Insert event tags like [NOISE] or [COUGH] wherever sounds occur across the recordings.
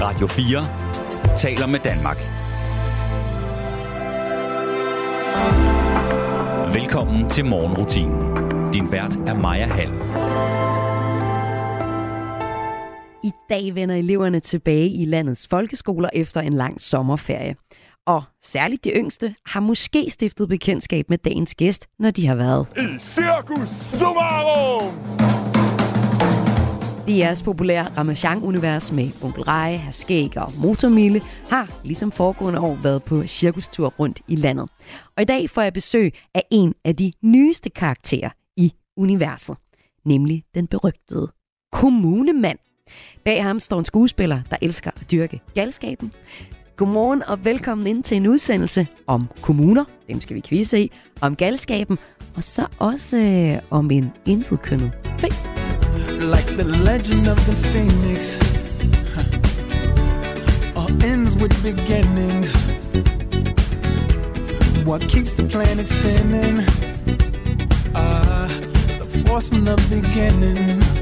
Radio 4 taler med Danmark. Velkommen til morgenrutinen. Din vært er Maja Hall. I dag vender eleverne tilbage i landets folkeskoler efter en lang sommerferie. Og særligt de yngste har måske stiftet bekendtskab med dagens gæst, når de har været i Circus Summarum! DR's populære Ramachan-univers med Onkel Rej, Herskæg og Motormille har ligesom foregående år været på cirkustur rundt i landet. Og i dag får jeg besøg af en af de nyeste karakterer i universet, nemlig den berygtede kommunemand. Bag ham står en skuespiller, der elsker at dyrke galskaben. Godmorgen og velkommen ind til en udsendelse om kommuner, dem skal vi kvise i, om galskaben, og så også øh, om en intetkønnet fe. Like the legend of the phoenix. All ends with beginnings. What keeps the planet spinning? Ah, the force from the beginning.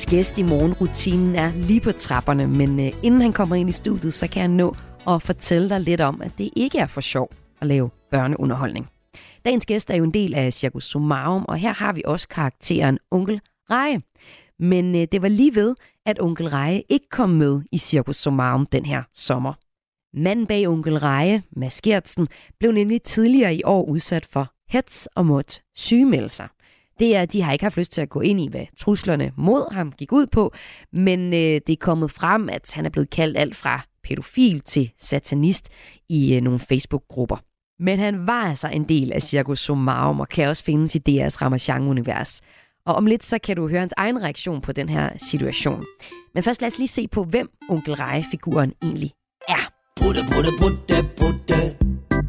Dagens gæst i morgenrutinen er lige på trapperne, men øh, inden han kommer ind i studiet, så kan jeg nå at fortælle dig lidt om, at det ikke er for sjov at lave børneunderholdning. Dagens gæst er jo en del af Circus Sumarum, og her har vi også karakteren Onkel Reje. Men øh, det var lige ved, at Onkel Reje ikke kom med i Circus Sumarum den her sommer. Manden bag onkel Reje, Mads Gertsen, blev nemlig tidligere i år udsat for hets og måtte sygemelde sig. Det er, de har ikke haft lyst til at gå ind i, hvad truslerne mod ham gik ud på, men øh, det er kommet frem, at han er blevet kaldt alt fra pædofil til satanist i øh, nogle Facebook-grupper. Men han var altså en del af Circus Somarum og kan også findes i DR's Ramachan-univers. Og om lidt så kan du høre hans egen reaktion på den her situation. Men først lad os lige se på, hvem onkel Reje-figuren egentlig er. Putte, putte, putte, putte.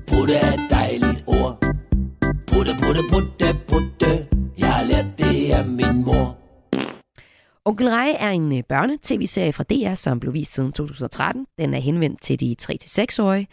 Putte er et dejligt ord. Putte, putte, putte, putte. Jeg har lært det af min mor. Onkel Reje er en øh, børne-tv-serie fra DR, som blev vist siden 2013. Den er henvendt til de 3-6-årige.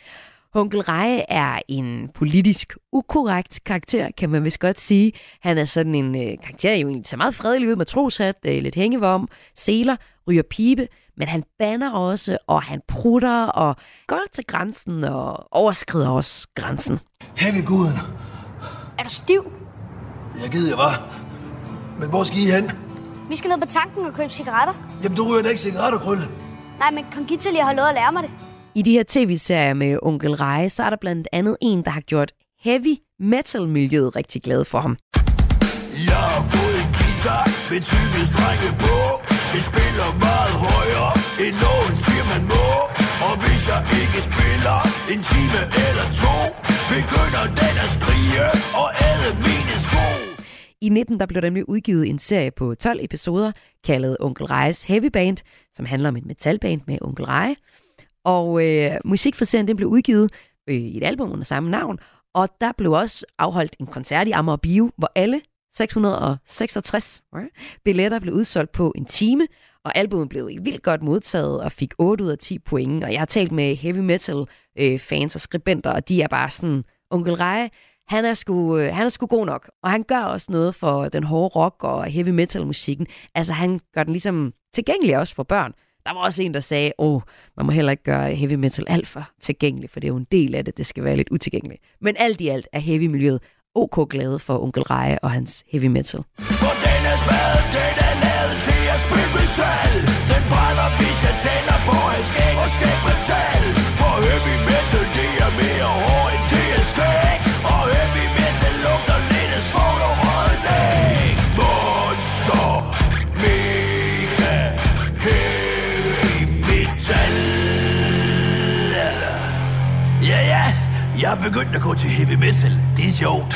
Onkel Reje er en politisk ukorrekt karakter, kan man vist godt sige. Han er sådan en øh, karakter, jo egentlig så meget fredelig ud med troshat, øh, lidt hængevom, seler, ryger pibe, men han banner også, og han prutter, og går til grænsen, og overskrider også grænsen. Her ved guden. Er du stiv? Jeg gider jeg var. Men hvor skal I hen? Vi skal ned på tanken og købe cigaretter. Jamen, du ryger da ikke cigaretter, Krølle. Nej, men Kongita lige har lovet at lære mig det. I de her tv-serier med Onkel Reje, så er der blandt andet en, der har gjort heavy metal-miljøet rigtig glad for ham. Jeg har fået en guitar med 20 strenge på. Det spiller meget højere end nogen siger man må. Og hvis jeg ikke spiller en time eller to, begynder den at skrige og æde mine sko. I 19 der blev der nemlig udgivet en serie på 12 episoder, kaldet Onkel Rejes Heavy Band, som handler om et metalband med Onkel Reje. Og øh, musik for serien den blev udgivet øh, i et album under samme navn, og der blev også afholdt en koncert i Amager Bio, hvor alle 666 billetter blev udsolgt på en time, og albumet blev vildt godt modtaget og fik 8 ud af 10 point. Og jeg har talt med heavy metal øh, fans og skribenter, og de er bare sådan, Onkel Reje, han er, sgu, øh, han er sgu god nok, og han gør også noget for den hårde rock og heavy metal musikken. Altså han gør den ligesom tilgængelig også for børn. Der var også en, der sagde, åh, oh, man må heller ikke gøre heavy metal alt for tilgængelig, for det er jo en del af det, det skal være lidt utilgængeligt. Men alt i alt er heavy-miljøet OK glade for onkel Reje og hans heavy metal. For metal. Den brænder, hvis jeg tænder for at skæg og skæg metal. For heavy metal, det er mere hård end det er skæg. Og heavy metal lugter lidt af sovn og rødning. Monster, mega, heavy metal. Ja, ja, jeg er begyndt at gå til heavy metal. Det er sjovt.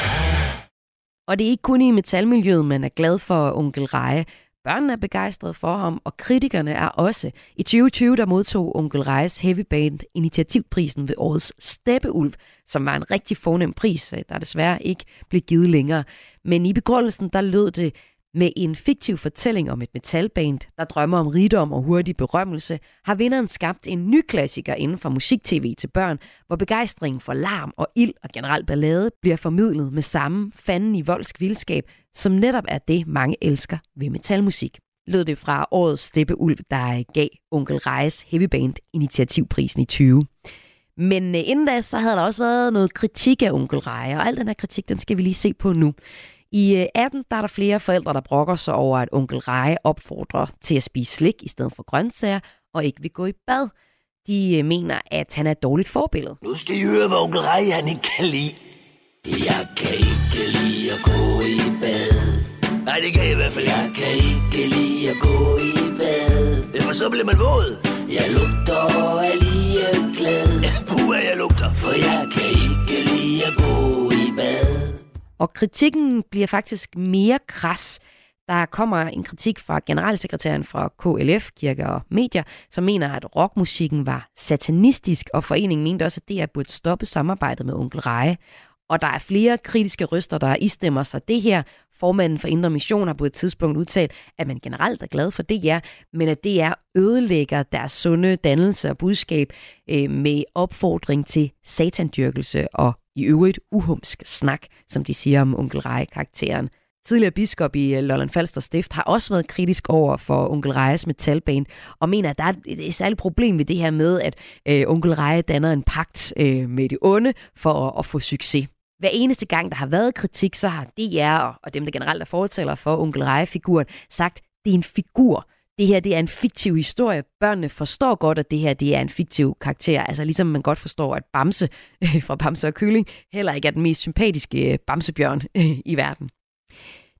Og det er ikke kun i metalmiljøet, man er glad for onkel Reje. Børnene er begejstrede for ham, og kritikerne er også. I 2020 der modtog onkel Reis Heavy Band initiativprisen ved årets Steppeulv, som var en rigtig fornem pris, øh, der desværre ikke blev givet længere. Men i begrundelsen der lød det, med en fiktiv fortælling om et metalband, der drømmer om rigdom og hurtig berømmelse, har vinderen skabt en ny klassiker inden for musik-tv til børn, hvor begejstringen for larm og ild og generelt ballade bliver formidlet med samme fanden i voldsk vildskab, som netop er det, mange elsker ved metalmusik. Lød det fra årets Steppeulv, der gav Onkel Rejes Heavy Band initiativprisen i 20. Men øh, inden da, så havde der også været noget kritik af Onkel Reje, og al den her kritik, den skal vi lige se på nu. I øh, 18 der er der flere forældre, der brokker sig over, at onkel Reje opfordrer til at spise slik i stedet for grøntsager, og ikke vil gå i bad. De øh, mener, at han er et dårligt forbillede. Nu skal I høre, hvad onkel Rej han ikke kan lide. Jeg kan ikke lide at gå i bad. Nej, det kan jeg i hvert fald Jeg kan ikke lide at gå i bad. Ja, for så bliver man våd. Jeg lugter og er lige glad. Ja, [LAUGHS] puha, jeg lugter. For jeg kan ikke lide at gå i bad. Og kritikken bliver faktisk mere kras. Der kommer en kritik fra generalsekretæren fra KLF, Kirke og Medier, som mener, at rockmusikken var satanistisk, og foreningen mente også, at det er burde stoppe samarbejdet med onkel Reje. Og der er flere kritiske røster, der istemmer sig det her. Formanden for Indre Mission har på et tidspunkt udtalt, at man generelt er glad for DR, men at DR ødelægger deres sunde dannelse og budskab øh, med opfordring til satandyrkelse og i øvrigt uhumsk snak, som de siger om onkel Reje-karakteren. Tidligere biskop i øh, Lolland Falster Stift har også været kritisk over for onkel Rejes metalband, og mener, at der er et, et særligt problem ved det her med, at øh, onkel Reje danner en pagt øh, med det onde for at, at få succes. Hver eneste gang, der har været kritik, så har DR og, og dem, der generelt er fortæller for onkel Reje-figuren, sagt, det er en figur. det her det er en fiktiv historie. Børnene forstår godt, at det her det er en fiktiv karakter. Altså ligesom man godt forstår, at Bamse [LAUGHS] fra Bamse og Kylling heller ikke er den mest sympatiske øh, Bamsebjørn [LAUGHS] i verden.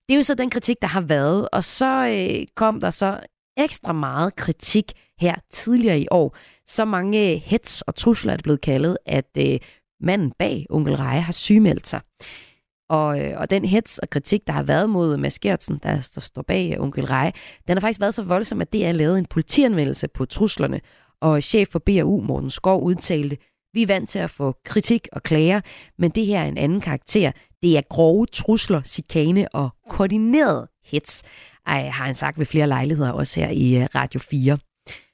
Det er jo så den kritik, der har været, og så øh, kom der så ekstra meget kritik her tidligere i år. Så mange øh, hets og trusler er det blevet kaldet, at øh, manden bag Onkel Reje har sygemeldt sig. Og, øh, og den hets og kritik, der har været mod Mads Gertsen, der, står bag øh, Onkel Reje, den har faktisk været så voldsom, at det er lavet en politianmeldelse på truslerne. Og chef for BAU, Morten Skov, udtalte, vi er vant til at få kritik og klager, men det her er en anden karakter. Det er grove trusler, chikane og koordineret hets, Ej, har han sagt ved flere lejligheder, også her i øh, Radio 4.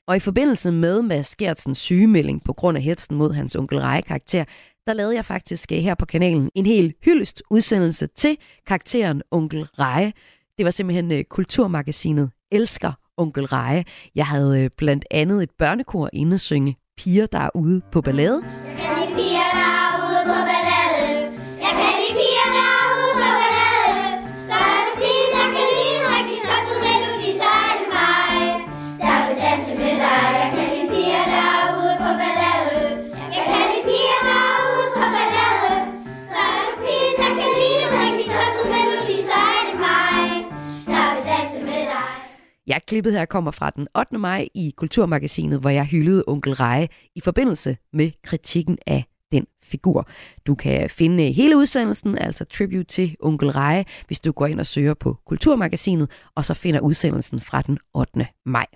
Og i forbindelse med Mads Gertsens sygemelding på grund af hetsen mod hans onkel Reje-karakter, der lavede jeg faktisk øh, her på kanalen en helt hyldest udsendelse til karakteren Onkel Reje. Det var simpelthen øh, kulturmagasinet Elsker Onkel Reje. Jeg havde øh, blandt andet et børnekor inde synge Piger, der er ude på ballade. Jeg kan lide piger, der er ude på ballade. Ja, klippet her kommer fra den 8. maj i Kulturmagasinet, hvor jeg hyldede onkel Reje i forbindelse med kritikken af den figur. Du kan finde hele udsendelsen, altså tribute til onkel Reje, hvis du går ind og søger på Kulturmagasinet, og så finder udsendelsen fra den 8. maj.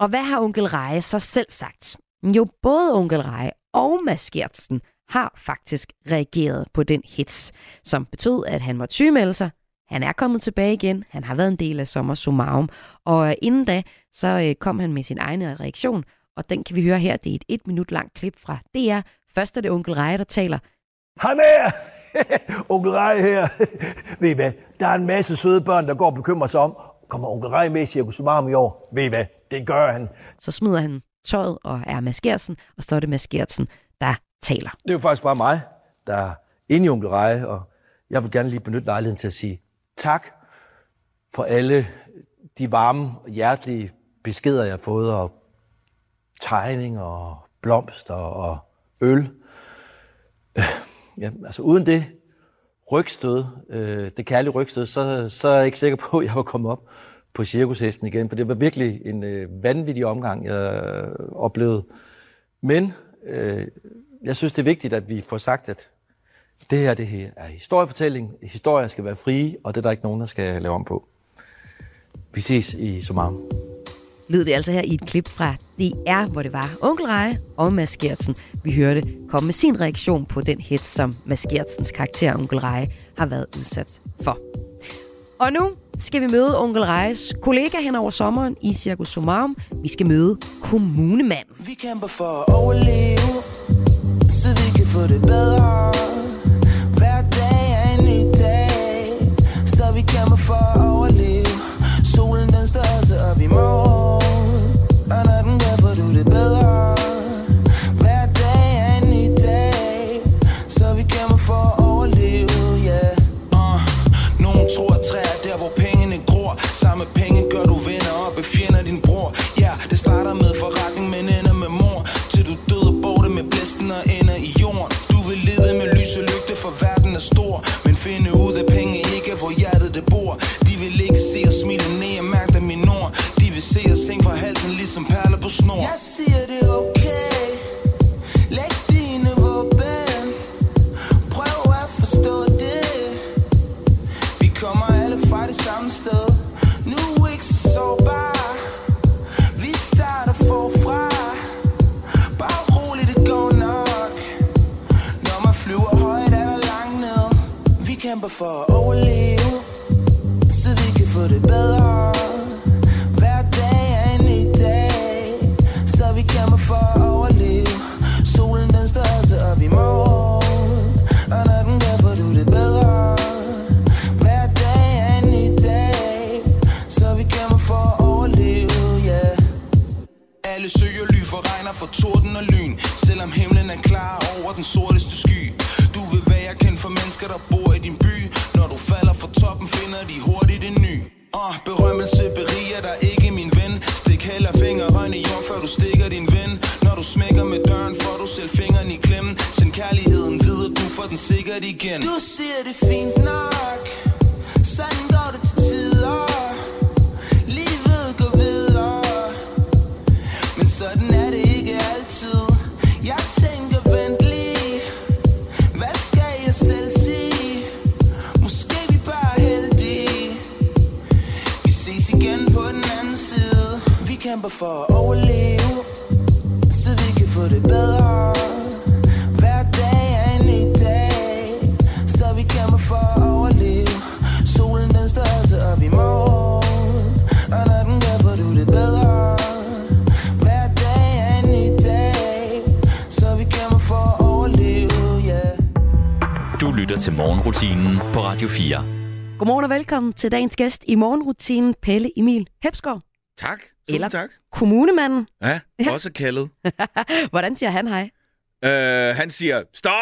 Og hvad har onkel Reje så selv sagt? Jo, både onkel Reje og Mads Gertsen har faktisk reageret på den hits, som betød, at han måtte sygemelde sig. Han er kommet tilbage igen. Han har været en del af Sommer Sumarum. Og inden da, så øh, kom han med sin egen reaktion, og den kan vi høre her. Det er et et minut langt klip fra DR. Først er det onkel Reje, der taler. Hej med jer! onkel Rej her. [LAUGHS] Ved I hvad? Der er en masse søde børn, der går og bekymrer sig om, kommer onkel Rej med i Circus Sumarum i år? Ved I hvad? Det gør han. Så smider han tøjet og er Mads Gertsen, og så er det Mads Gertsen, der taler. Det er jo faktisk bare mig, der er inde i onkel Rej, og jeg vil gerne lige benytte lejligheden til at sige tak for alle de varme og hjertelige beskeder, jeg har fået, og tegninger og blomster og øl. Ja, altså uden det rygstød, øh, det kærlige rygstød, så, så er jeg ikke sikker på, at jeg var kommet op på cirkushesten igen, for det var virkelig en øh, vanvittig omgang, jeg øh, oplevede. Men øh, jeg synes, det er vigtigt, at vi får sagt, at det her, det her er historiefortælling. Historier skal være frie, og det er der ikke nogen, der skal lave om på. Vi ses i Sumarum. lød det altså her i et klip fra DR, hvor det var onkel Reje og Mads Gertsen, vi hørte komme med sin reaktion på den hit, som Mads Gertsens karakter onkel Reje har været udsat for. Og nu skal vi møde onkel Rejes kollega hen over sommeren i Circus Sumarum. Vi skal møde kommunemanden. Vi kæmper for at overleve, så vi kan få det bedre. For at overleve. Solen den står også op i morgen, kæmper for at overleve, så vi kan få det bedre. Hver dag er en ny dag, så vi kæmper for at overleve. Solen den står også op i morgen, og når den gør, får du det bedre. Hver dag er en ny dag, så vi kæmper for at overleve, yeah. Du lytter til morgenrutinen på Radio 4. Godmorgen og velkommen til dagens gæst i morgenrutinen, Pelle Emil Hepsgaard, Tak. Eller- Tusind tak. kommunemanden. Ja, Ja. også kaldet. [LAUGHS] Hvordan siger han hej? Uh, han siger, stop!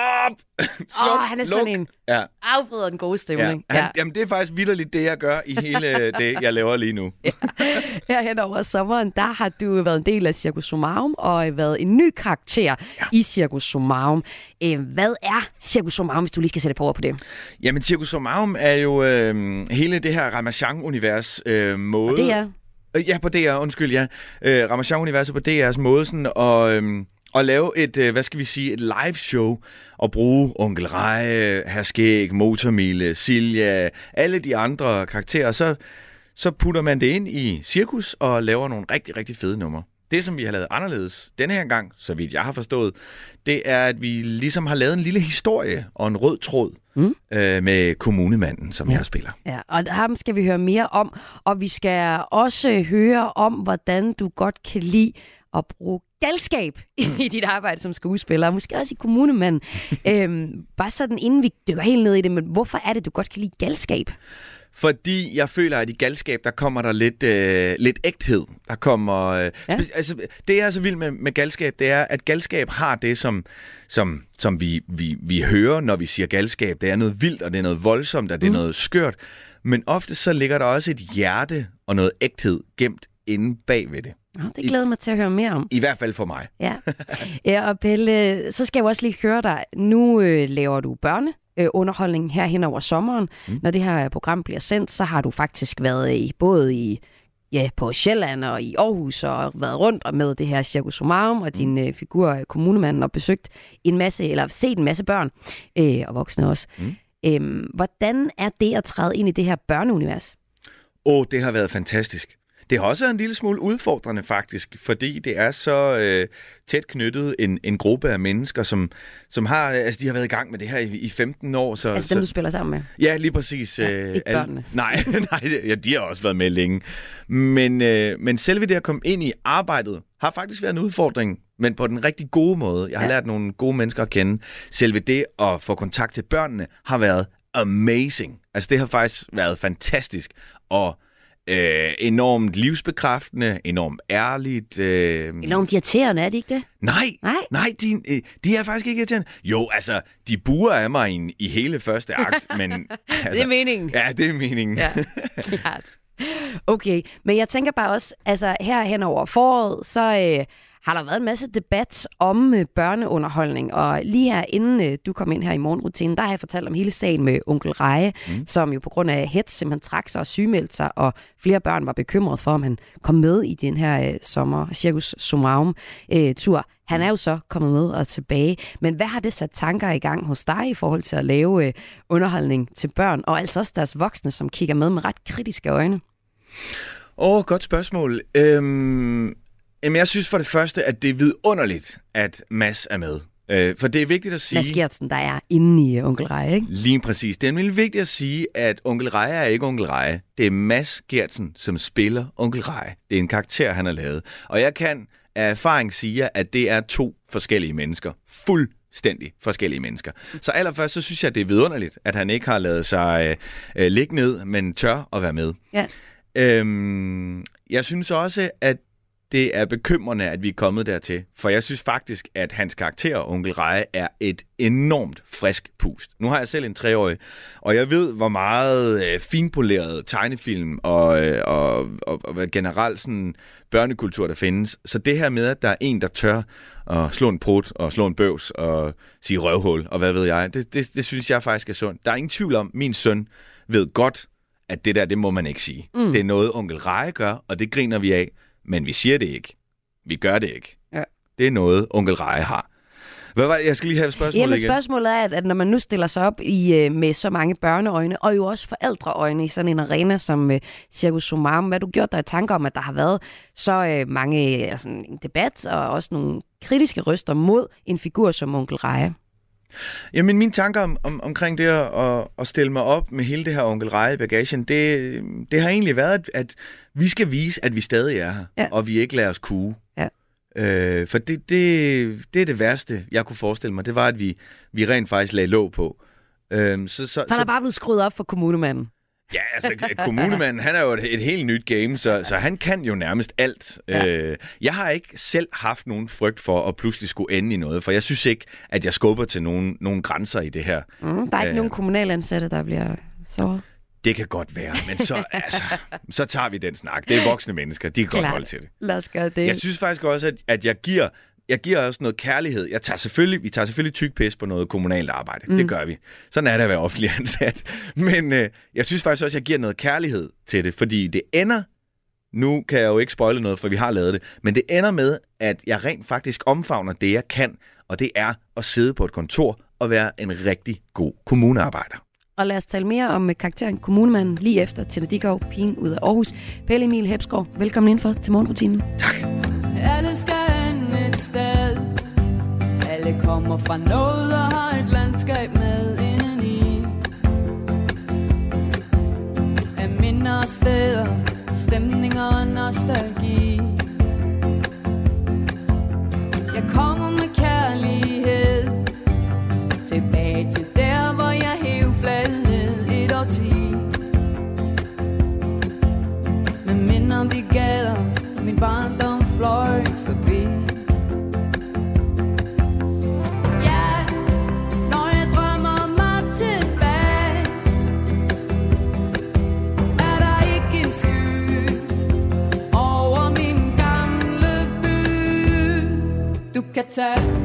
[LAUGHS] Sluk, Åh, han er sådan en Ja, afbryder den gode ja. stemning. Han, Jamen, det er faktisk vidderligt det, jeg gør i hele det, jeg laver lige nu. [LAUGHS] Her hen over sommeren, der har du været en del af Circus Somarum og været en ny karakter ja. i Circus Somarum. Øh, Hvad er Circus Somarum, hvis du lige skal sætte på ord på det? Jamen, Circus Somarum er jo øh, hele det her Ramachan-univers øh, måde... Og det er Øh, Øh, ja, på DR, undskyld, ja. Øh, Ramachan-universet på DR's måde sådan og... øhm, at lave et, øh, hvad skal vi sige, et live show og bruge Onkel Reje, Herskæg, Motormile, Silja, alle de andre karakterer, så, så putter man det ind i cirkus og laver nogle rigtig, rigtig fede numre. Det, som vi har lavet anderledes denne her gang, så vidt jeg har forstået, det er, at vi ligesom har lavet en lille historie og en rød tråd mm. øh, med kommunemanden, som ja. jeg spiller. Ja, og ham skal vi høre mere om, og vi skal også høre om, hvordan du godt kan lide at bruge galskab i [LAUGHS] dit arbejde som skuespiller, og måske også i kommunemanden. [LAUGHS] øhm, bare sådan, inden vi dykker helt ned i det, men hvorfor er det, du godt kan lide galskab? Fordi jeg føler, at i galskab, der kommer der lidt, øh, lidt ægthed. Der kommer... Øh, Ja. ja. altså, det, jeg er så vild med, med galskab, det er, at galskab har det, som, som, som vi, vi, vi hører, når vi siger galskab. Det er noget vildt, og det er noget voldsomt, og det er Mm. noget skørt. Men ofte så ligger der også et hjerte og noget ægthed gemt inde bag ved det. Nå, det glæder jeg mig til at høre mere om. I hvert fald for mig. Ja. ja, og Pelle, så skal jeg jo også lige høre dig. Nu øh, laver du børne øh, underholdning her hen over sommeren. Mm. Når det her program bliver sendt, så har du faktisk været i både i ja, på Sjælland og i Aarhus og været rundt og med det her Circus Somarum og din øh, figur øh, kommunemanden og besøgt en masse, eller set en masse børn øh, og voksne også. Mm. Øhm, hvordan er det at træde ind i det her børneunivers? Åh, det har været fantastisk. Det har også været en lille smule udfordrende faktisk, fordi det er så øh, tæt knyttet en, en gruppe af mennesker, som, som har, altså de har været i gang med det her i, i 15 år. Så, Altså så, dem, du spiller sammen med. Ja, lige præcis. Ja, øh, ikke alle- børnene. [LAUGHS] Nej, nej ja, de har også været med længe. Men, øh, men selve det at komme ind i arbejdet har faktisk været en udfordring, men på den rigtig gode måde. Jeg har ja. lært nogle gode mennesker at kende. Selve det at få kontakt til børnene har været amazing. Altså det har faktisk været fantastisk og øh, enormt livsbekræftende, enormt ærligt. Øh, Enormt irriterende, er det ikke det? Nej, Nej? nej de, øh, de er faktisk ikke irriterende. Jo, altså, de buer af mig i, i hele første akt, men... Altså, [LAUGHS] det er meningen. Ja, det er meningen. Ja, [LAUGHS] klart. Okay, men jeg tænker bare også, altså her hen over foråret, så øh, har der været en masse debat om øh, børneunderholdning, og lige her inden øh, du kom ind her i morgenrutinen, der har jeg fortalt om hele sagen med onkel Reje, mm. som jo på grund af hets simpelthen trak sig og sygemeldte sig, og flere børn var bekymret for, om han kom med i den her øh, sommer Circus Somarum øh, tur. Han er jo så kommet med og tilbage, men hvad har det sat tanker i gang hos dig i forhold til at lave øh, underholdning til børn, og altså også deres voksne, som kigger med med ret kritiske øjne? Åh, oh, godt spørgsmål. Øhm, jamen, jeg synes for det første, at det er vidunderligt, at Mads er med. Øh, for det er vigtigt at sige... Mads Gertsen, der er inde i øh, Onkel Reje, ikke? Lige præcis. Det er nemlig vigtigt at sige, at Onkel Reje er ikke Onkel Reje. Det er Mads Gertsen, som spiller Onkel Reje. Det er en karakter, han har lavet. Og jeg kan af erfaring sige, at det er to forskellige mennesker. Fuldstændig forskellige mennesker. Så allerførst, så synes jeg, det er vidunderligt, at han ikke har lavet sig øh, øh, ligge ned, men tør at være med. Ja. Øhm, jeg synes også, at det er bekymrende, at vi er kommet dertil. For jeg synes faktisk, at hans karakter, onkel Reje, er et enormt frisk pust. Nu har jeg selv en treårig, og jeg ved, hvor meget øh, finpoleret tegnefilm og, øh, og, og, og generelt sådan børnekultur, der findes. Så det her med, at der er en, der tør at slå en prut og slå en bøvs og sige røvhul og hvad ved jeg, det, det, det synes jeg faktisk er sundt. Der er ingen tvivl om, min søn ved godt, at det der, det må man ikke sige. Mm. Det er noget, onkel Reje gør, og det griner vi af, men vi siger det ikke. Vi gør det ikke. Ja. Det er noget, onkel Reje har. Hvad var, jeg skal lige have et spørgsmål Jamen, igen. spørgsmålet er, at, at når man nu stiller sig op i øh, med så mange børneøjne, og jo også forældreøjne i sådan en arena som øh, Circus Sumarum, hvad du gjort dig i tanker om, at der har været så øh, mange altså, en debat og også nogle kritiske røster mod en figur som onkel Reje? Jamen, mine tanker om, om, omkring det at, at, stille mig op med hele det her onkel Reje i bagagen, det, det har egentlig været, at, at vi skal vise, at vi stadig er her, Ja. og vi ikke lader os kue. Ja. Øh, for det, det, det er det værste, jeg kunne forestille mig, det var, at vi, vi rent faktisk lagde låg på. Øh, så, så, Så han er bare blevet skruet op for kommunemanden. Ja, altså kommunemanden, han er jo et, et helt nyt game, så, så han kan jo nærmest alt. Ja. Øh, jeg har ikke selv haft nogen frygt for at pludselig skulle ende i noget, for jeg synes ikke, at jeg skubber til nogen, nogen grænser i det her. Mm, der er ikke Øh. nogen kommunalansatte, der bliver såret. Det kan godt være, men så, [LAUGHS] altså, så tager vi den snak. Det er voksne mennesker, de kan godt Klart. holde til det. Lad os gøre det. Jeg synes faktisk også, at, at jeg giver jeg giver også noget kærlighed. Jeg tager selvfølgelig, vi tager selvfølgelig tyk pis på noget kommunalt arbejde. Mm. Det gør vi. Sådan er det at være offentlig [LAUGHS] ansat. Men øh, jeg synes faktisk også, at jeg giver noget kærlighed til det, fordi det ender, nu kan jeg jo ikke spoile noget, for vi har lavet det, men det ender med, at jeg rent faktisk omfavner det, jeg kan, og det er at sidde på et kontor og være en rigtig god kommunearbejder. Og lad os tale mere om øh, karakteren kommunemanden lige efter Tina Dikov, pigen ud af Aarhus. Pelle Emil Hepsgaard, velkommen indenfor til morgenrutinen. Alle skal sted. Alle kommer fra noget og har et landskab med indeni. Af minder og steder Stemninger og nostalgi. Jeg kommer med kærlighed. Tilbage til der, hvor jeg hæv flaget ned et årti. Med minder vi gader Min barndom fløj forbi. Du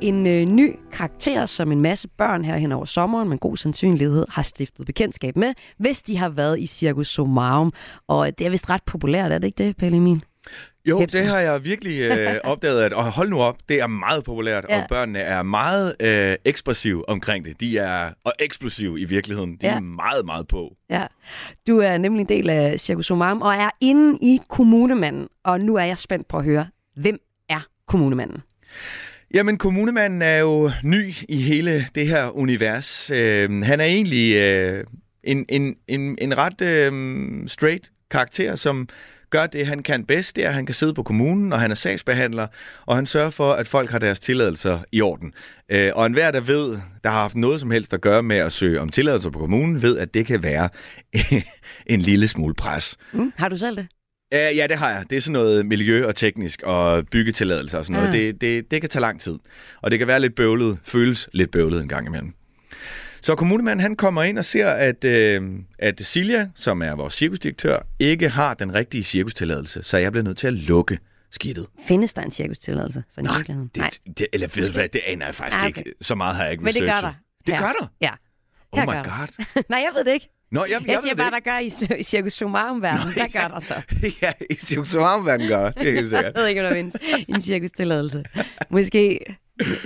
en øh, ny karakter, som en masse børn her hen over sommeren med god sandsynlighed har stiftet bekendtskab med, hvis de har været i Circus Somarum. Og det er vist ret populært, er det ikke det, Pelle Emil? Jo, det har jeg virkelig øh, [LAUGHS] opdaget, at og hold nu op, det er meget populært, ja. Og børnene er meget øh, ekspressive omkring det. De er og eksplosive i virkeligheden. De ja. Er meget, meget på. Ja. Du er nemlig en del af Circus Somarum og er inde i Kommunemanden. Og nu er jeg spændt på at høre, hvem er Kommunemanden? Jamen, kommunemanden er jo ny i hele det her univers. Øh, han er egentlig øh, en, en, en, en ret øh, straight karakter, som gør det, han kan bedst. Det er, at han kan sidde på kommunen, og han er sagsbehandler, og han sørger for, at folk har deres tilladelser i orden. Øh, og enhver, der ved, der har haft noget som helst at gøre med at søge om tilladelser på kommunen, ved, at det kan være [LAUGHS] en lille smule pres. Mm, har du selv det? Ja, ja, det har jeg. Det er sådan noget miljø og teknisk og byggetilladelser og sådan noget. Ah. Det, det, det kan tage lang tid. Og det kan være lidt bøvlet, føles lidt bøvlet en gang imellem. Så kommunemanden han kommer ind og ser, at, øh, at Silja, som er vores cirkusdirektør, ikke har den rigtige cirkustilladelse, så jeg bliver nødt til at lukke skidtet. Findes der en cirkustilladelse? I virkeligheden? Det, det, eller ved du hvad, det aner jeg faktisk Ah, okay. ikke. Så meget har jeg ikke Men det gør researchet. der. Det her. gør der? Ja. Oh my god. [LAUGHS] Nej, jeg ved det ikke. Nå, jeg, jeg, Jeg, siger det bare, der gør i, Circus Somarum-verdenen. Der gør der så. [LAUGHS] ja, i cirkusarmverden gør det. Det er helt [LAUGHS] sikkert. Jeg ved ikke, om der findes en cirkustilladelse. Måske...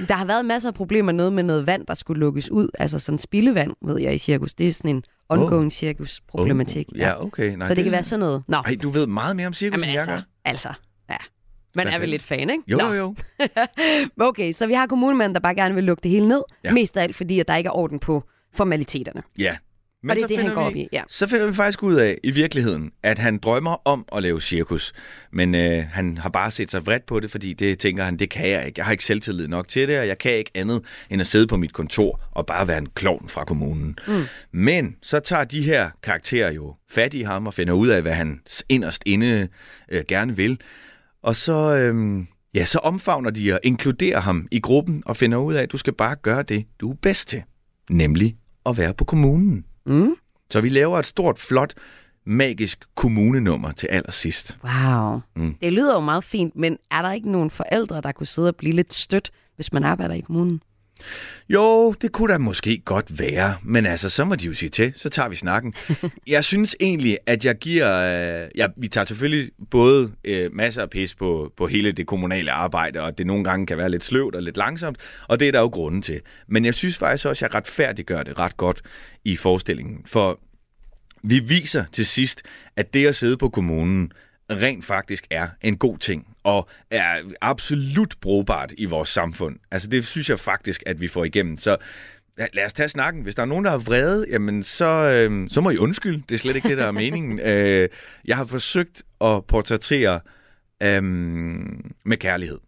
Der har været masser af problemer noget med noget vand, der skulle lukkes ud. Altså sådan spildevand, ved jeg, i cirkus. Det er sådan en ongoing cirkus-problematik. Oh, ja, okay. Nej, så det kan være sådan noget. Nå, Ej, du ved meget mere om cirkus, Jamen end jeg altså, gør. altså, ja. Man er vel lidt fan, ikke? Jo, Nå. jo, jo. [LAUGHS] Okay, så vi har kommunemanden, der bare gerne vil lukke det hele ned. Ja. Mest af alt, fordi at der ikke er orden på formaliteterne. Ja. Det er så det, han finder går vi, op i, ja. Så finder vi faktisk ud af, i virkeligheden, at han drømmer om at lave cirkus. Men øh, han har bare set sig vredt på det, fordi det tænker han, det kan jeg ikke. Jeg har ikke selvtillid nok til det, og jeg kan ikke andet end at sidde på mit kontor og bare være en klovn fra kommunen. Mm. Men så tager de her karakterer jo fat i ham og finder ud af, hvad han inderst inde øh, gerne vil. Og så, øh, ja, så omfavner de og inkluderer ham i gruppen og finder ud af, at du skal bare gøre det, du er bedst til. Nemlig at være på kommunen. Mm. Så vi laver et stort, flot, magisk kommunenummer til allersidst. Wow. Mm. Det lyder jo meget fint, men er der ikke nogen forældre, der kunne sidde og blive lidt stødt, hvis man arbejder i kommunen? Jo, det kunne da måske godt være, men altså, så må de jo sige til, så tager vi snakken. [LAUGHS] jeg synes egentlig, at jeg giver... Øh, ja, vi tager selvfølgelig både øh, masser af pis på, på hele det kommunale arbejde, og at det nogle gange kan være lidt sløvt og lidt langsomt, og det er der jo grunden til. Men jeg synes faktisk også, at jeg retfærdiggør det ret godt i forestillingen, for vi viser til sidst, at det at sidde på kommunen rent faktisk er en god ting, og er absolut brugbart i vores samfund. Altså det synes jeg faktisk, at vi får igennem. Så lad os tage snakken. Hvis der er nogen, der er vrede, jamen så, øh, så må I undskylde. Det er slet ikke det, der er meningen. [LAUGHS] Øh, jeg har forsøgt at portrættere øh, med kærlighed.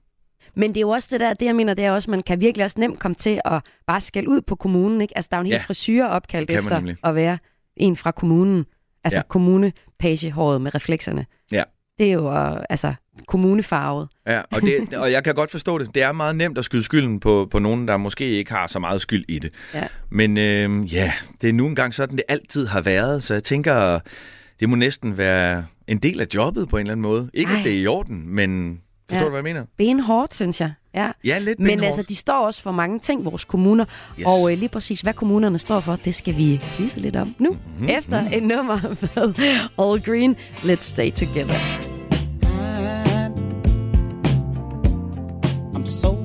Men det er jo også det der, det jeg mener, det er også, man kan virkelig også nemt komme til at bare skælde ud på kommunen. Ikke? Altså der er jo en hel Ja. frisyr opkaldt efter nemlig. at være en fra kommunen. Altså Ja. kommunepagehåret med reflekserne. Ja. Det er jo øh, altså kommunefarvet. Ja, og, det, [LAUGHS] og jeg kan godt forstå det. Det er meget nemt at skyde skylden på, på nogen, der måske ikke har så meget skyld i det. Ja. Men øh, ja, det er nu engang sådan, det altid har været. Så jeg tænker, det må næsten være en del af jobbet på en eller anden måde. Ikke, at Ej. det er i orden, men forstår Ja. du, hvad jeg mener? Benhårdt, synes jeg. Ja. Ja, lidt Men altså, de står også for mange ting, vores kommuner. Yes. Og øh, lige præcis, hvad kommunerne står for, det skal vi vise lidt om nu. Mhm, Mm-hmm. Efter et nummer med All Green, Let's Stay Together. I'm so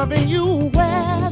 Loving you weather,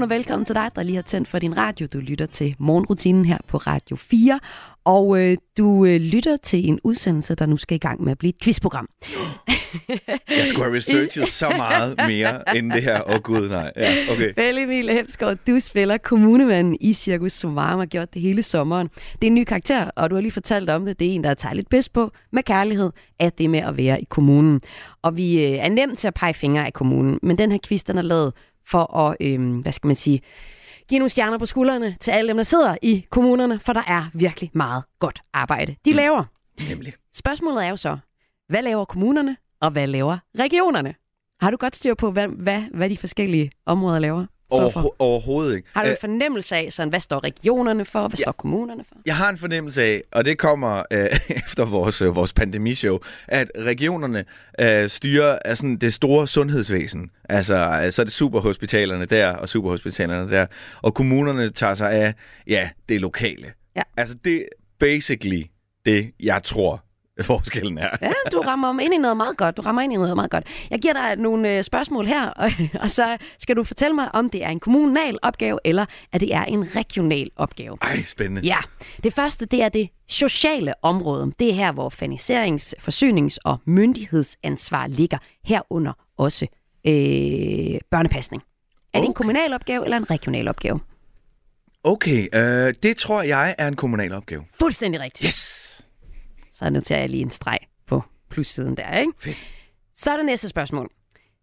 Godmorgen og velkommen til dig, der lige har tændt for din radio. Du lytter til morgenrutinen her på Radio 4, og øh, du øh, lytter til en udsendelse, der nu skal i gang med at blive et quizprogram. [GASPS] Jeg skulle have researchet så meget mere end det her. Åh oh, gud, nej. Ja, okay. Pelle Emil Hemsgaard, du spiller kommunemanden i Cirkus Somarum og har gjort det hele sommeren. Det er en ny karakter, og du har lige fortalt om det. Det er en, der tager lidt bedst på med kærlighed, at det med at være i kommunen. Og vi øh, er nemt til at pege fingre af kommunen, men den her quiz, den er lavet for at, øh, hvad skal man sige, give nogle stjerner på skuldrene til alle dem, der sidder i kommunerne, for der er virkelig meget godt arbejde, de laver. Nemlig. Spørgsmålet er jo så, hvad laver kommunerne, og hvad laver regionerne? Har du godt styr på, hvad, hvad, hvad de forskellige områder laver? Overho- overhovedet ikke. Har du en fornemmelse af, sådan, hvad står regionerne for, hvad Ja. står kommunerne for? Jeg har en fornemmelse af, og det kommer øh, [LAUGHS] efter vores, øh, vores pandemishow, at regionerne øh, styrer af sådan det store sundhedsvæsen. Altså, øh, så er det superhospitalerne der, og superhospitalerne der. Og kommunerne tager sig af, ja, det lokale. Ja. Altså, det er basically det, jeg tror, [LAUGHS] forskellen er. Ja, du rammer ind i noget meget godt. Du rammer ind i noget meget godt. Jeg giver dig nogle øh, spørgsmål her, [LAUGHS] og, og så skal du fortælle mig, om det er en kommunal opgave, eller at det er en regional opgave. Ej, spændende. Ja, det første, det er det sociale område. Det er her, hvor finansierings-, forsynings- og myndighedsansvar ligger. Herunder også øh, børnepasning. Er det en Okay. kommunal opgave eller en regional opgave? Okay, øh, det tror jeg er en kommunal opgave. Fuldstændig rigtigt. Yes! Så noterer jeg lige en streg på plussiden der, ikke? Fedt. Så er det næste spørgsmål.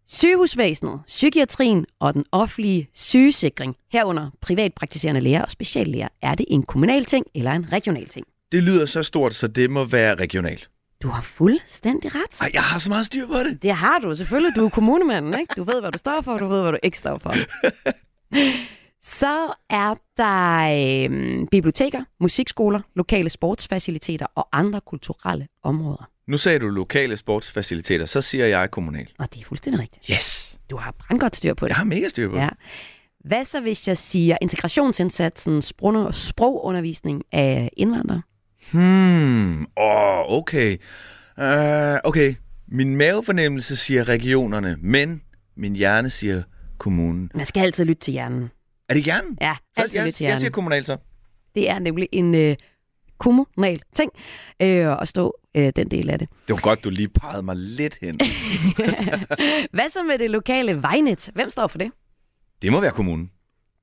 Sygehusvæsenet, psykiatrien og den offentlige sygesikring, herunder privatpraktiserende læger og speciallæger, er det en kommunal ting eller en regional ting? Det lyder så stort, så det må være regionalt. Du har fuldstændig ret. Ej, jeg har så meget styr på det. Det har du selvfølgelig. Du er kommunemanden, ikke? Du ved, hvad du står for, og du ved, hvad du ikke står for. [LAUGHS] Så er der øh, biblioteker, musikskoler, lokale sportsfaciliteter og andre kulturelle områder. Nu sagde du lokale sportsfaciliteter, så siger jeg kommunal. Og det er fuldstændig rigtigt. Yes! Du har brandgodt styr på det. Jeg har mega styr på det. Ja. Hvad så, hvis jeg siger integrationsindsatsen, sprog- sprogundervisning af indvandrere? Hmm, åh, oh, okay. Uh, okay, min mavefornemmelse siger regionerne, men min hjerne siger kommunen. Man skal altid lytte til hjernen. Er det hjernen? Ja, Så altid jeg, lytte til jeg hjernen. siger kommunal så. Det er nemlig en øh, kommunal ting øh, og stå øh, den del af det. Det var godt, du lige pegede mig lidt hen. [LAUGHS] Hvad så med det lokale vejnet? Hvem står for det? Det må være kommunen.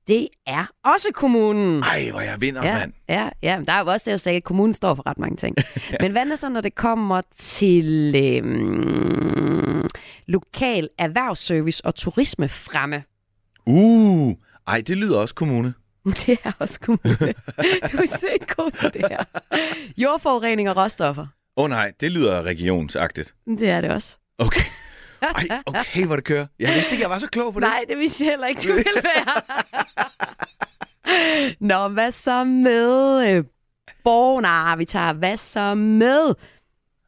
Det er også kommunen. Ej, hvor jeg vinder, Ja, mand. ja, ja, der er jo også det, jeg sagde, at kommunen står for ret mange ting. [LAUGHS] Men hvad er så, når det kommer til øhm, lokal erhvervsservice og turisme fremme? Uh, ej, det lyder også kommune. [LAUGHS] Det er også kommune. Du er sygt god til det her. Jordforurening og råstoffer. Åh oh, nej, det lyder regionsagtigt. Det er det også. Okay. Ej, okay, hvor det kører. Jeg vidste ikke, jeg var så klog på det. Nej, det vidste jeg heller ikke, du ville være. [LAUGHS] Nå, hvad så med øh, borg? Nej, vi tager hvad så med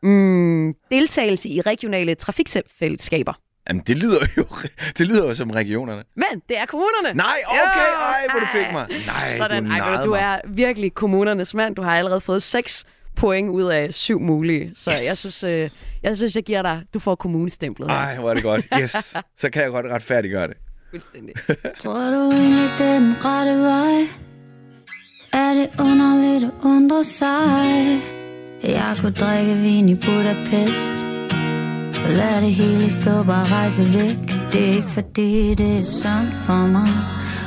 mm, deltagelse i regionale trafikfællesskaber? Jamen, det lyder jo, [LAUGHS] det lyder jo som regionerne. Men det er kommunerne. Nej, okay, ej, hvor du fik mig. Nej, Sådan, du narrede du mig. er virkelig kommunernes mand. Du har allerede fået seks point ud af syv mulige. Så yes. jeg, synes, øh, jeg synes, jeg giver dig, du får kommunestemplet. her. Ej, hvor er det godt. Yes, [LAUGHS] så kan jeg godt retfærdiggøre det. Fuldstændig. [LAUGHS] Tror du egentlig, det er den rette vej? Er det underligt at undre sig? Jeg kunne drikke vin i Budapest lad det hele stå, bare rejse væk. Det er ikke fordi, det er sundt for mig.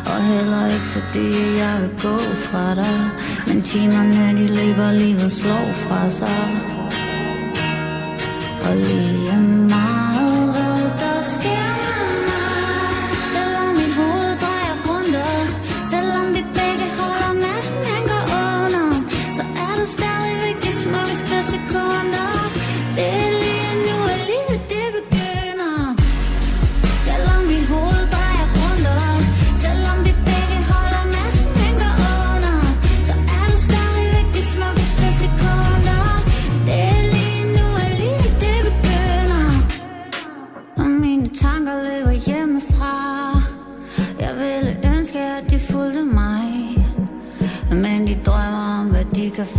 Og heller ikke fordi, jeg vil gå fra dig. Men timerne, de løber, livet slår fra sig. Og lige meget,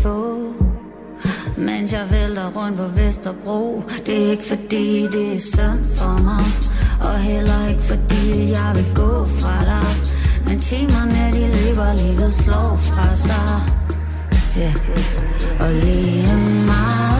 få. Mens jeg vælter rundt på Vesterbro. Det er ikke fordi, det er synd for mig. Og heller ikke fordi, jeg vil gå fra dig. Men timerne, de løber, livet slår fra sig. Yeah. Og lige meget,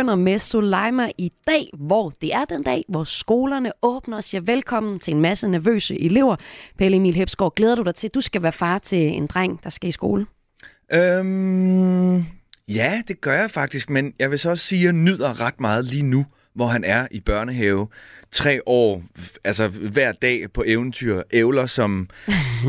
begynder med Soleima i dag, hvor det er den dag, hvor skolerne åbner og siger velkommen til en masse nervøse elever. Pelle Emil Hepsgaard, glæder du dig til, at du skal være far til en dreng, der skal i skole? Øhm, ja, det gør jeg faktisk, men jeg vil så også sige, at jeg nyder ret meget lige nu, hvor han er i børnehave. Tre år, altså hver dag på eventyr, ævler som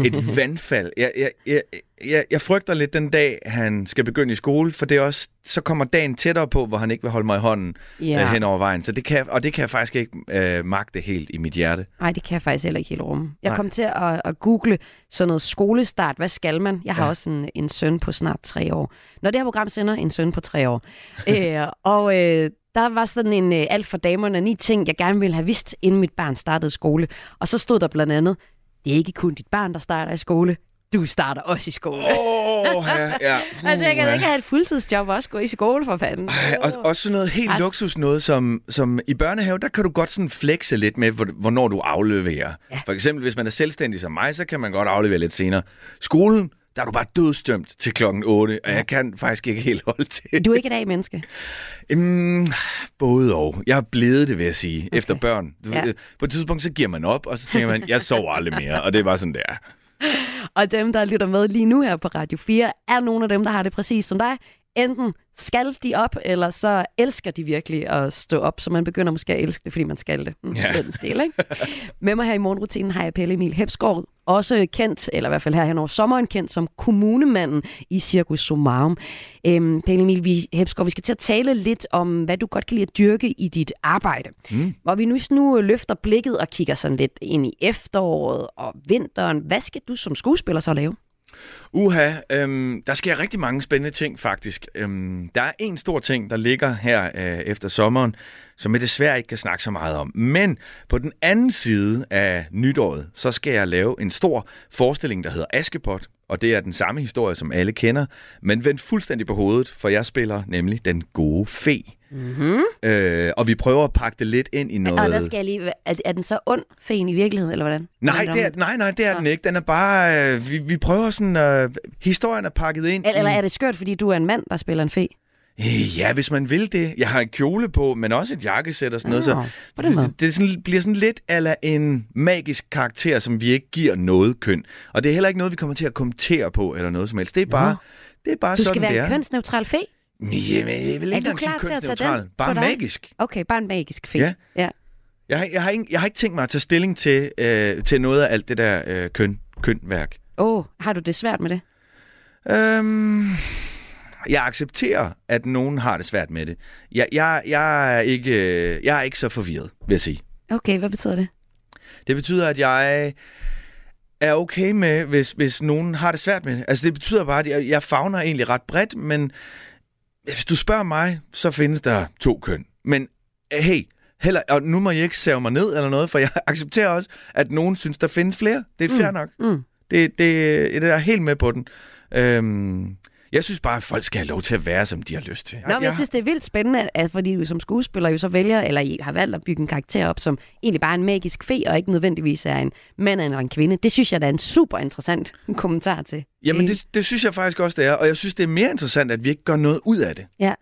et [LAUGHS] vandfald. Jeg, jeg, jeg, jeg, jeg frygter lidt den dag, han skal begynde i skole, for det er også, så kommer dagen tættere på, hvor han ikke vil holde mig i hånden Ja. yeah. hen over vejen. Så det kan, og det kan jeg faktisk ikke øh, magte helt i mit hjerte. Nej, det kan jeg faktisk heller ikke helt rumme. Jeg Nej. kom til at, at google sådan noget skolestart. Hvad skal man? Jeg har. Ja. også en, en søn på snart tre år. Når det her program sender, en søn på tre år. [LAUGHS] øh, og øh, der var sådan en øh, alt for damerne ni ting, jeg gerne ville have vidst, inden mit barn startede skole. Og så stod der blandt andet, det er ikke kun dit barn, der starter i skole. du starter også i skole. Åh, ja, ja. [LAUGHS] altså, jeg kan da Uha. ikke have et fuldtidsjob og også gå i skole for fanden. Ej, og, også sådan noget helt Pres. luksus noget, som, som i børnehave, der kan du godt sådan flexe lidt med, hvor- hvornår du afleverer. Ja. For eksempel, hvis man er selvstændig som mig, så kan man godt aflevere lidt senere. Skolen, der er du bare dødstømt til klokken 8, og jeg kan faktisk ikke helt holde til. Du er ikke et A-menneske. Mm, både og. Jeg er blevet det, vil jeg sige, okay. efter børn. Ja. På et tidspunkt, så giver man op, og så tænker man, jeg sover aldrig mere, og det er bare sådan, der. [LAUGHS] Og dem, der lytter med lige nu her på Radio 4, er nogle af dem, der har det præcis som dig. Enten skal de op, eller så elsker de virkelig at stå op, så man begynder måske at elske det, fordi man skal det. Mm. Den stil, ikke? [LAUGHS] Med mig her i morgenrutinen har jeg Pelle Emil Hepsgaard, også kendt, eller i hvert fald her hen over sommeren kendt som kommunemanden i Circus Somarum. Øhm, Pelle Emil vi, Hepsgaard, vi skal til at tale lidt om, hvad du godt kan lide at dyrke i dit arbejde. Mm. Hvor vi nu, nu løfter blikket og kigger sådan lidt ind i efteråret og vinteren. Hvad skal du som skuespiller så lave? Uha, øhm, der sker rigtig mange spændende ting faktisk. Øhm, der er en stor ting, der ligger her øh, efter sommeren, som jeg desværre ikke kan snakke så meget om. Men på den anden side af nytåret, så skal jeg lave en stor forestilling, der hedder Askepot. Og det er den samme historie, som alle kender, men vendt fuldstændig på hovedet, for jeg spiller nemlig den gode fe. Mm-hmm. Øh, og vi prøver at pakke det lidt ind i noget... Og der skal jeg lige... Er, er den så ond, fen i virkeligheden, eller hvordan? Nej, det er, nej, nej, det er den ikke. Den er bare... Øh, vi, vi prøver sådan... Øh, historien er pakket ind Eller, eller i... er det skørt, fordi du er en mand, der spiller en fe? Øh, Ja, hvis man vil det. Jeg har en kjole på, men også et jakkesæt og sådan noget. Så det, det er sådan, bliver sådan lidt eller en magisk karakter, som vi ikke giver noget køn. Og det er heller ikke noget, vi kommer til at kommentere på eller noget som helst. Det er bare, det er bare Du sådan, skal være det en er. kønsneutral fe? Jamen, jeg vil ikke er engang sige kønsneutral. Bare magisk. Okay, bare en magisk fe. Ja. ja. Jeg har, jeg, har ikke, jeg har ikke tænkt mig at tage stilling til, øh, til noget af alt det der øh, køn, kønværk. Åh, oh, har du det svært med det? Øhm, jeg accepterer, at nogen har det svært med det. Jeg, jeg, jeg, er, ikke, øh, jeg er ikke så forvirret, vil jeg sige. Okay, hvad betyder det? Det betyder, at jeg er okay med, hvis, hvis nogen har det svært med det. Altså, det betyder bare, at jeg, jeg fagner egentlig ret bredt, men hvis du spørger mig, så findes der to køn. Men hey, heller, og nu må jeg ikke save mig ned eller noget, for jeg [LAUGHS] accepterer også, at nogen synes, der findes flere. Det er fair Mm, nok. Mm. Det, det, det er helt med på den. Øhm, jeg synes bare, at folk skal have lov til at være, som de har lyst til. Nå, men jeg synes, det er vildt spændende, at fordi du som skuespiller jo så vælger, eller I har valgt at bygge en karakter op, som egentlig bare er en magisk fe, og ikke nødvendigvis er en mand eller en kvinde. Det synes jeg, der er en super interessant kommentar til. Jamen, det, det synes jeg faktisk også, det er. Og jeg synes, det er mere interessant, at vi ikke gør noget ud af det. Ja,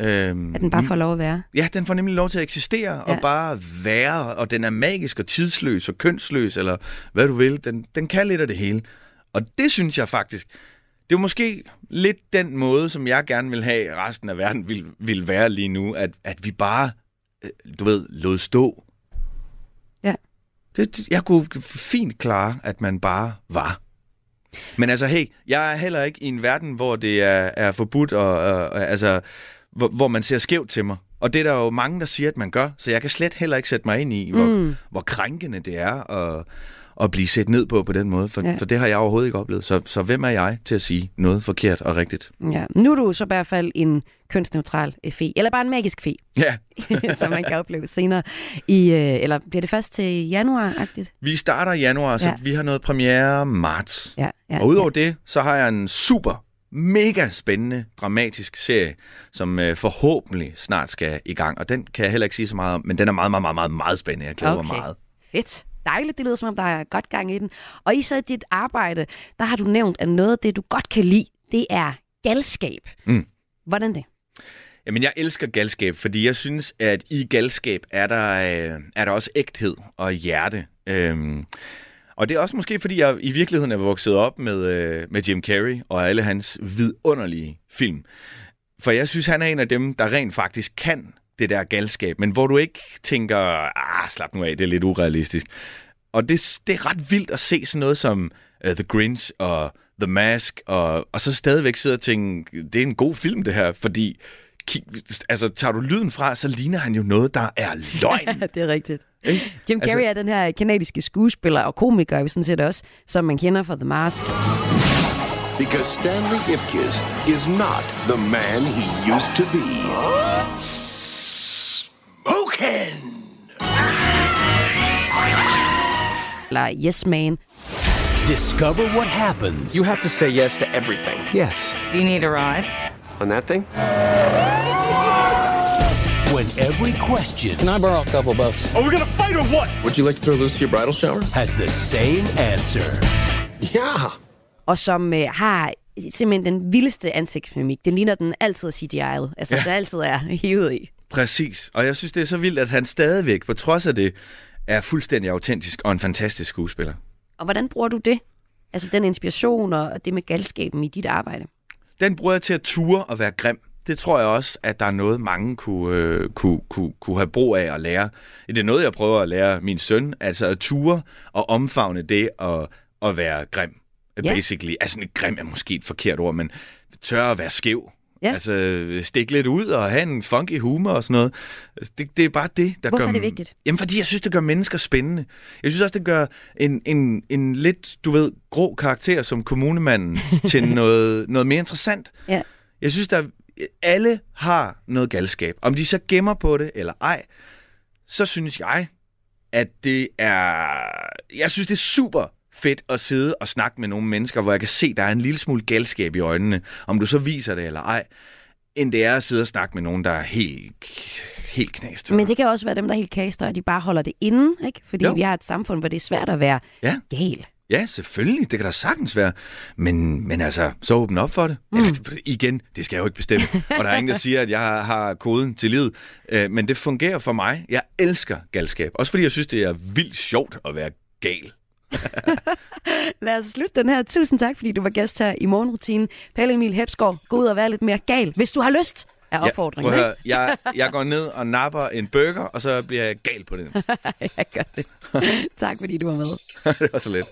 Øhm, at den bare får lov at være. Ja, den får nemlig lov til at eksistere ja. og bare være, og den er magisk og tidsløs og kønsløs, eller hvad du vil. Den, den kan lidt af det hele. Og det synes jeg faktisk, det er måske lidt den måde, som jeg gerne vil have, resten af verden vil, vil være lige nu, at, at vi bare, øh, du ved, lod stå. Ja. Det, jeg kunne fint klare, at man bare var. Men altså, hey, jeg er heller ikke i en verden, hvor det er, er forbudt, og, og, og altså, hvor, hvor man ser skævt til mig. Og det er der jo mange, der siger, at man gør, så jeg kan slet heller ikke sætte mig ind i, hvor, Mm. hvor krænkende det er at, at blive set ned på på den måde, for, Ja. ja. for det har jeg overhovedet ikke oplevet. Så, så hvem er jeg til at sige noget forkert og rigtigt? Ja. Nu er du så i hvert fald en kønsneutral fe, eller bare en magisk fe, Ja, [LAUGHS] som man kan opleve senere. I, øh, eller bliver det først til januar-agtigt? vi starter i januar, så Ja. vi har noget premiere marts. Ja, ja, og udover det, så har jeg en super, mega spændende, dramatisk serie, som øh, forhåbentlig snart skal i gang. Og den kan jeg heller ikke sige så meget om, men den er meget, meget, meget, meget, meget spændende. Jeg glæder okay. mig meget. Fedt. Dejligt. Det lyder som om, der er godt gang i den. Og i så dit arbejde, der har du nævnt, at noget af det, du godt kan lide, det er galskab. Mm. Hvordan det? Jamen, jeg elsker galskab, fordi jeg synes, at i galskab er der, øh, er der også ægthed og hjerte. Øhm, og det er også måske, fordi jeg i virkeligheden er vokset op med, øh, med Jim Carrey og alle hans vidunderlige film. For jeg synes, han er en af dem, der rent faktisk kan det der galskab, men hvor du ikke tænker, ah, slap nu af, det er lidt urealistisk. Og det, det er ret vildt at se sådan noget som uh, The Grinch og The Mask, og, og så stadigvæk sidde og tænke, det er en god film det her, fordi kig, altså, tager du lyden fra, så ligner han jo noget, der er løgn. [LAUGHS] det er rigtigt. Ikke? Jim Carrey Altså- er den her kanadiske skuespiller og komiker, jo sådan set også, som man kender fra The Mask. Because Stanley Ipkiss is not the man he used to be. Smokin'! Eller Yes Man. Discover what happens. You have to say yes to everything. Yes. Do you need a ride? On that thing? When every question. Can I borrow a couple bucks? Are we gonna fight or what? Would you like to throw loose your bridal shower? Has the same answer. Yeah. Og som øh, har simpelthen den vildeste ansigtsmimik. Den ligner den altid CGI'et. Altså, ja. der altid er hivet i. Præcis. Og jeg synes, det er så vildt, at han stadigvæk, på trods af det, er fuldstændig autentisk og en fantastisk skuespiller. Og hvordan bruger du det? Altså den inspiration og det med galskaben i dit arbejde. Den bruger jeg til at ture og være grim. Det tror jeg også, at der er noget, mange kunne, øh, kunne, kunne, kunne have brug af at lære. Det er noget, jeg prøver at lære min søn. Altså at ture og omfavne det at, at være grim. Ja. Basically. Altså, grim er måske et forkert ord, men tør at være skæv. Ja. Altså, stikke lidt ud og have en funky humor og sådan noget. Altså, Det, det er bare det, der Hvorfor gør... er det vigtigt? Jamen, fordi jeg synes, det gør mennesker spændende. Jeg synes også, det gør en, en, en lidt, du ved, grå karakter som kommunemanden [LAUGHS] til noget, noget mere interessant. Ja. Jeg synes, der alle har noget galskab. Om de så gemmer på det eller ej, så synes jeg, at det er... Jeg synes, det er super fedt at sidde og snakke med nogle mennesker, hvor jeg kan se, der er en lille smule galskab i øjnene, om du så viser det eller ej, end det er at sidde og snakke med nogen, der er helt, helt knast. Men det kan også være dem, der er helt kaster, og de bare holder det inde, ikke? Fordi jo. vi har et samfund, hvor det er svært at være Ja. gal. Ja, selvfølgelig. Det kan da sagtens være. Men, men altså, så åbne op for det. Mm. Eller, igen, det skal jeg jo ikke bestemme. Og der er ingen, der siger, at jeg har, har koden til livet. Øh, men det fungerer for mig. Jeg elsker galskab. Også fordi jeg synes, det er vildt sjovt at være gal. [LAUGHS] Lad os slutte den her. Tusind tak, fordi du var gæst her i morgenrutinen. Pelle Emil Hepsgaard, gå ud og være lidt mere gal, hvis du har lyst, er opfordringen. Ja, høre. jeg, jeg går ned og napper en burger, og så bliver jeg gal på den. [LAUGHS] jeg gør det. tak, fordi du var med. [LAUGHS] det var så let.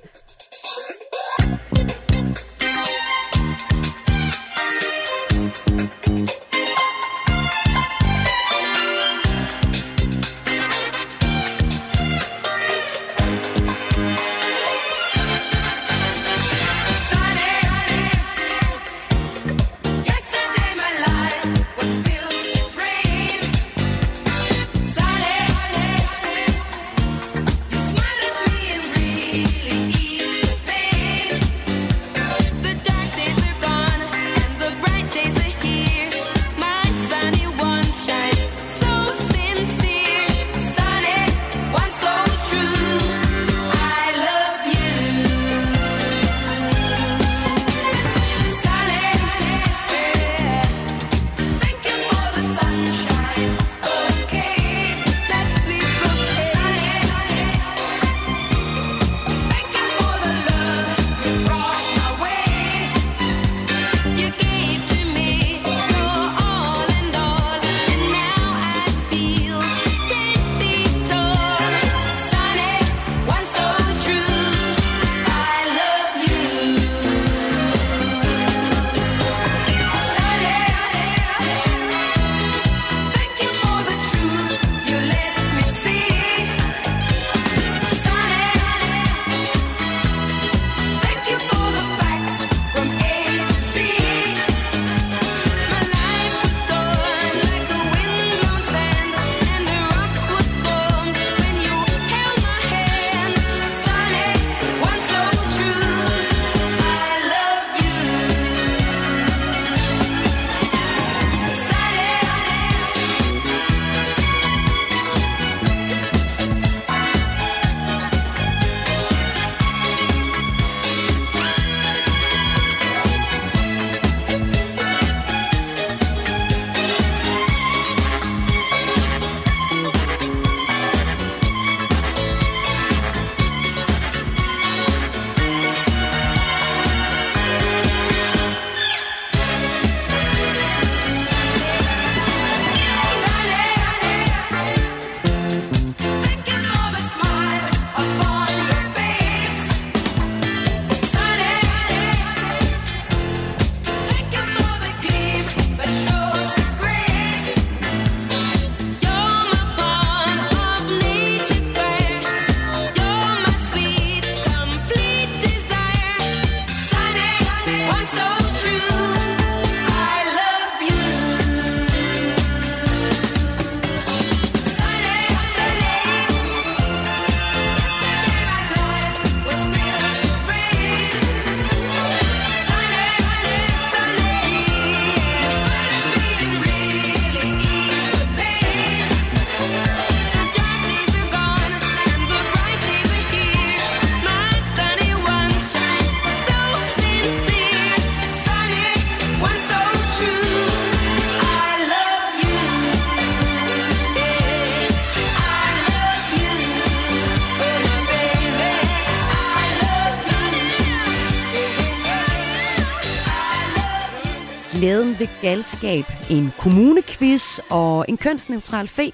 Glæden galskab, en kommunequiz og en kønsneutral fe.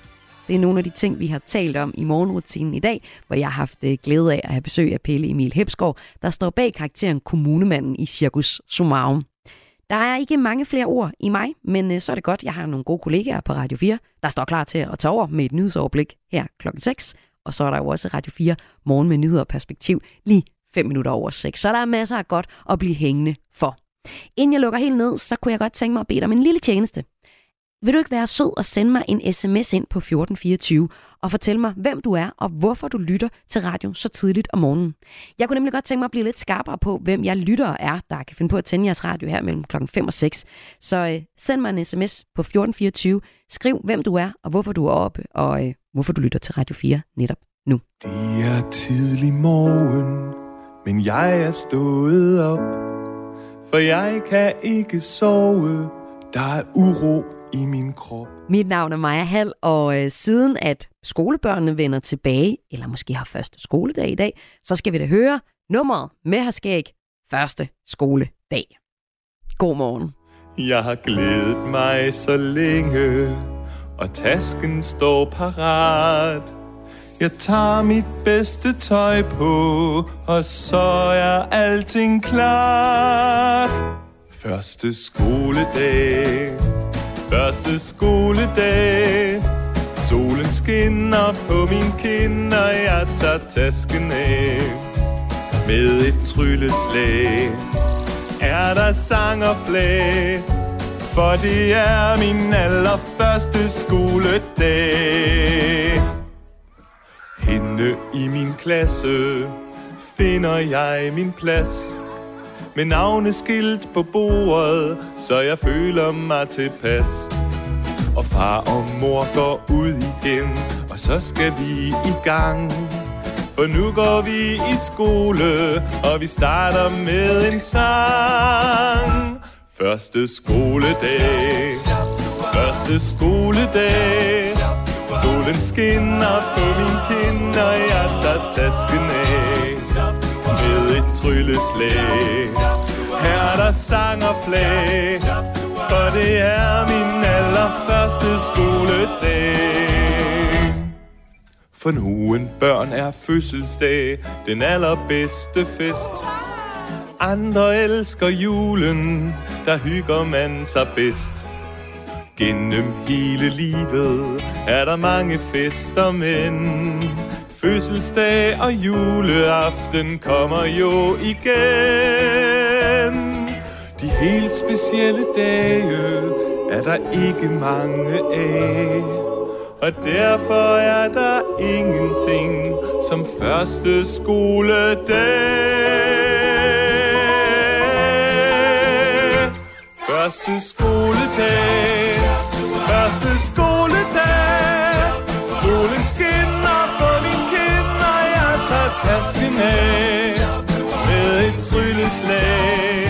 Det er nogle af de ting, vi har talt om i morgenrutinen i dag, hvor jeg har haft øh, glæde af at have besøg af Pelle Emil Hepsgaard, der står bag karakteren Kommunemanden i Cirkus Sumarum. Der er ikke mange flere ord i mig, men øh, så er det godt, jeg har nogle gode kollegaer på Radio 4, der står klar til at tage over med et nyhedsoverblik her klokken 6. Og så er der jo også Radio 4 morgen med nyheder og perspektiv lige 5 minutter over 6. Så der er masser af godt at blive hængende for. Inden jeg lukker helt ned, så kunne jeg godt tænke mig at bede dig om en lille tjeneste. Vil du ikke være sød og sende mig en sms ind på 1424 og fortælle mig, hvem du er og hvorfor du lytter til radio så tidligt om morgenen? Jeg kunne nemlig godt tænke mig at blive lidt skarpere på, hvem jeg lytter er, der kan finde på at tænde jeres radio her mellem klokken 5 og 6. Så øh, send mig en sms på 1424. Skriv, hvem du er og hvorfor du er oppe og øh, hvorfor du lytter til Radio 4 netop nu. Det er tidlig morgen, men jeg er stået op. For jeg kan ikke sove, der er uro i min krop. Mit navn er Maja Hall, og øh, siden at skolebørnene vender tilbage, eller måske har første skoledag i dag, så skal vi da høre nummeret med herskæg første skoledag. God morgen. Jeg har glædet mig så længe, og tasken står parat. Jeg tager mit bedste tøj på, og så er alting klar. Første skoledag, første skoledag. Solen skinner på min kind, og jeg tager tasken af. Med et trylleslag er der sang og flag. For det er min allerførste skoledag. Hende i min klasse finder jeg min plads. Med navneskilt på bordet, så jeg føler mig tilpas. Og far og mor går ud igen, og så skal vi i gang. For nu går vi i skole, og vi starter med en sang. Første skoledag, første skoledag. Solen skinner på min kind, og jeg tager tasken af. Med et trylleslag. Her er der sang og flag, for det er min allerførste skoledag. For nogen børn er fødselsdag den allerbedste fest. Andre elsker julen, der hygger man sig bedst. Gennem hele livet er der mange fester, men fødselsdag og juleaften kommer jo igen. De helt specielle dage er der ikke mange af. Og derfor er der ingenting som første skoledag. Første skoledag, skoledag. Solen skinner på din kind, og jeg tager tasken af. Med et trylleslag,